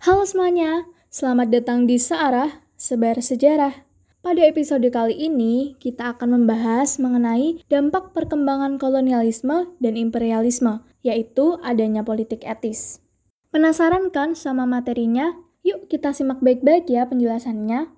Halo semuanya, selamat datang di Searah, Sebar Sejarah. Pada episode kali ini, kita akan membahas mengenai dampak perkembangan kolonialisme dan imperialisme, yaitu adanya politik etis. Penasaran kan sama materinya? Yuk kita simak baik-baik ya penjelasannya.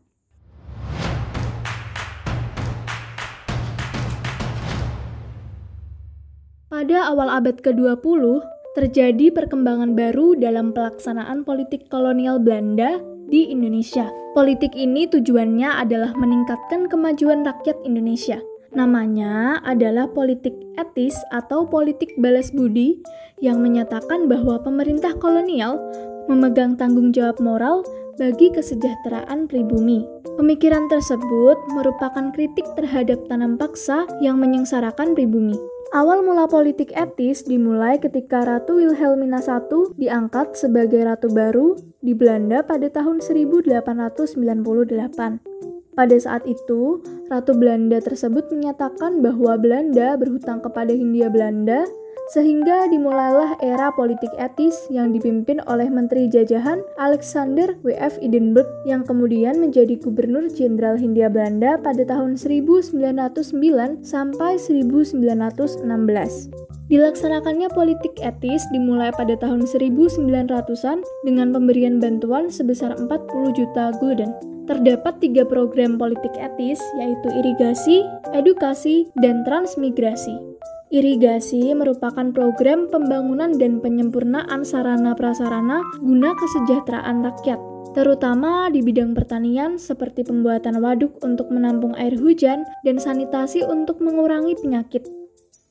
Pada awal abad ke-20, terjadi perkembangan baru dalam pelaksanaan politik kolonial Belanda di Indonesia. Politik ini tujuannya adalah meningkatkan kemajuan rakyat Indonesia. Namanya adalah politik etis atau politik balas budi yang menyatakan bahwa pemerintah kolonial memegang tanggung jawab moral bagi kesejahteraan pribumi. Pemikiran tersebut merupakan kritik terhadap tanam paksa yang menyengsarakan pribumi. Awal mula politik etis dimulai ketika Ratu Wilhelmina I diangkat sebagai ratu baru di Belanda pada tahun 1898. Pada saat itu, Ratu Belanda tersebut menyatakan bahwa Belanda berhutang kepada Hindia Belanda sehingga dimulailah era politik etis yang dipimpin oleh Menteri Jajahan Alexander W.F. Edinburgh yang kemudian menjadi Gubernur Jenderal Hindia Belanda pada tahun 1909 sampai 1916. Dilaksanakannya politik etis dimulai pada tahun 1900-an dengan pemberian bantuan sebesar 40 juta gulden. Terdapat tiga program politik etis, yaitu irigasi, edukasi, dan transmigrasi. Irigasi merupakan program pembangunan dan penyempurnaan sarana prasarana guna kesejahteraan rakyat, terutama di bidang pertanian seperti pembuatan waduk untuk menampung air hujan dan sanitasi untuk mengurangi penyakit.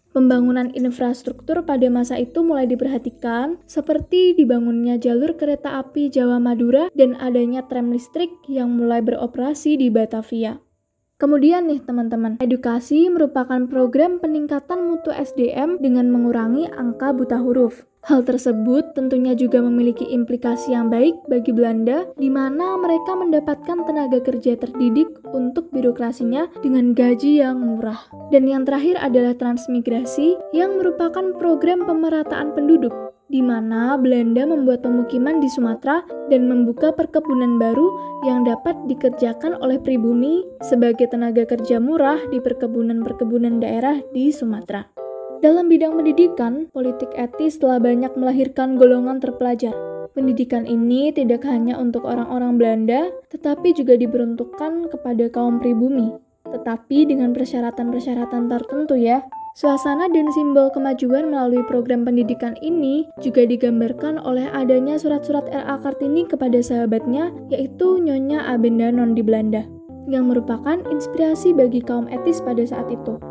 Pembangunan infrastruktur pada masa itu mulai diperhatikan, seperti dibangunnya jalur kereta api Jawa Madura dan adanya tram listrik yang mulai beroperasi di Batavia. Kemudian nih teman-teman, edukasi merupakan program peningkatan mutu SDM dengan mengurangi angka buta huruf. Hal tersebut tentunya juga memiliki implikasi yang baik bagi Belanda, di mana mereka mendapatkan tenaga kerja terdidik untuk birokrasinya dengan gaji yang murah. Dan yang terakhir adalah transmigrasi, yang merupakan program pemerataan penduduk di mana Belanda membuat pemukiman di Sumatera dan membuka perkebunan baru yang dapat dikerjakan oleh pribumi sebagai tenaga kerja murah di perkebunan-perkebunan daerah di Sumatera. Dalam bidang pendidikan, politik etis telah banyak melahirkan golongan terpelajar. Pendidikan ini tidak hanya untuk orang-orang Belanda, tetapi juga diperuntukkan kepada kaum pribumi, tetapi dengan persyaratan-persyaratan tertentu ya, Suasana dan simbol kemajuan melalui program pendidikan ini juga digambarkan oleh adanya surat-surat R.A. Kartini kepada sahabatnya, yaitu Nyonya Abendanon di Belanda, yang merupakan inspirasi bagi kaum etis pada saat itu.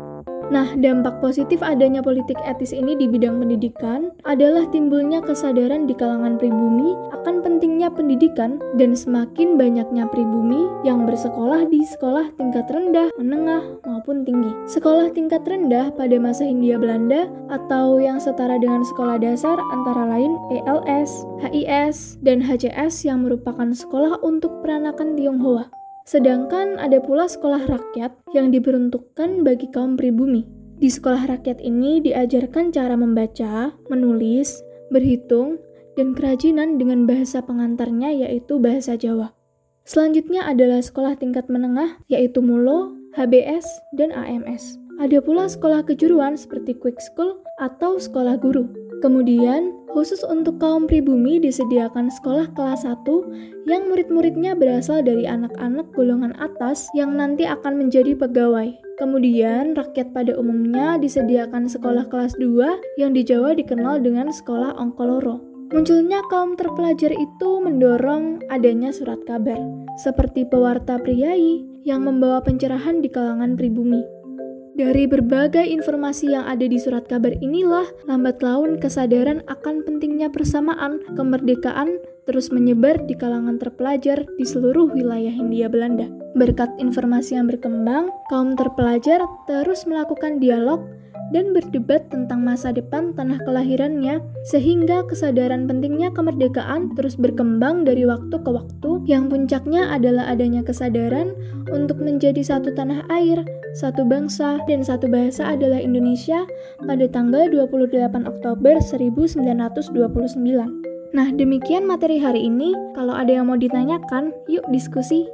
Nah, dampak positif adanya politik etis ini di bidang pendidikan adalah timbulnya kesadaran di kalangan pribumi akan pentingnya pendidikan dan semakin banyaknya pribumi yang bersekolah di sekolah tingkat rendah, menengah, maupun tinggi. Sekolah tingkat rendah pada masa Hindia Belanda atau yang setara dengan sekolah dasar antara lain ELS, HIS, dan HCS yang merupakan sekolah untuk peranakan Tionghoa. Sedangkan ada pula sekolah rakyat yang diperuntukkan bagi kaum pribumi. Di sekolah rakyat ini diajarkan cara membaca, menulis, berhitung, dan kerajinan dengan bahasa pengantarnya yaitu bahasa Jawa. Selanjutnya adalah sekolah tingkat menengah yaitu Mulo, HBS, dan AMS. Ada pula sekolah kejuruan seperti Quick School atau sekolah guru. Kemudian, khusus untuk kaum pribumi disediakan sekolah kelas 1 yang murid-muridnya berasal dari anak-anak golongan atas yang nanti akan menjadi pegawai. Kemudian, rakyat pada umumnya disediakan sekolah kelas 2 yang di Jawa dikenal dengan sekolah Ongkoloro. Munculnya kaum terpelajar itu mendorong adanya surat kabar, seperti pewarta priai yang membawa pencerahan di kalangan pribumi. Dari berbagai informasi yang ada di surat kabar inilah, lambat laun kesadaran akan pentingnya persamaan kemerdekaan terus menyebar di kalangan terpelajar di seluruh wilayah Hindia Belanda. Berkat informasi yang berkembang, kaum terpelajar terus melakukan dialog dan berdebat tentang masa depan tanah kelahirannya, sehingga kesadaran pentingnya kemerdekaan terus berkembang dari waktu ke waktu, yang puncaknya adalah adanya kesadaran untuk menjadi satu tanah air, satu bangsa, dan satu bahasa adalah Indonesia pada tanggal 28 Oktober 1929. Nah, demikian materi hari ini. Kalau ada yang mau ditanyakan, yuk diskusi.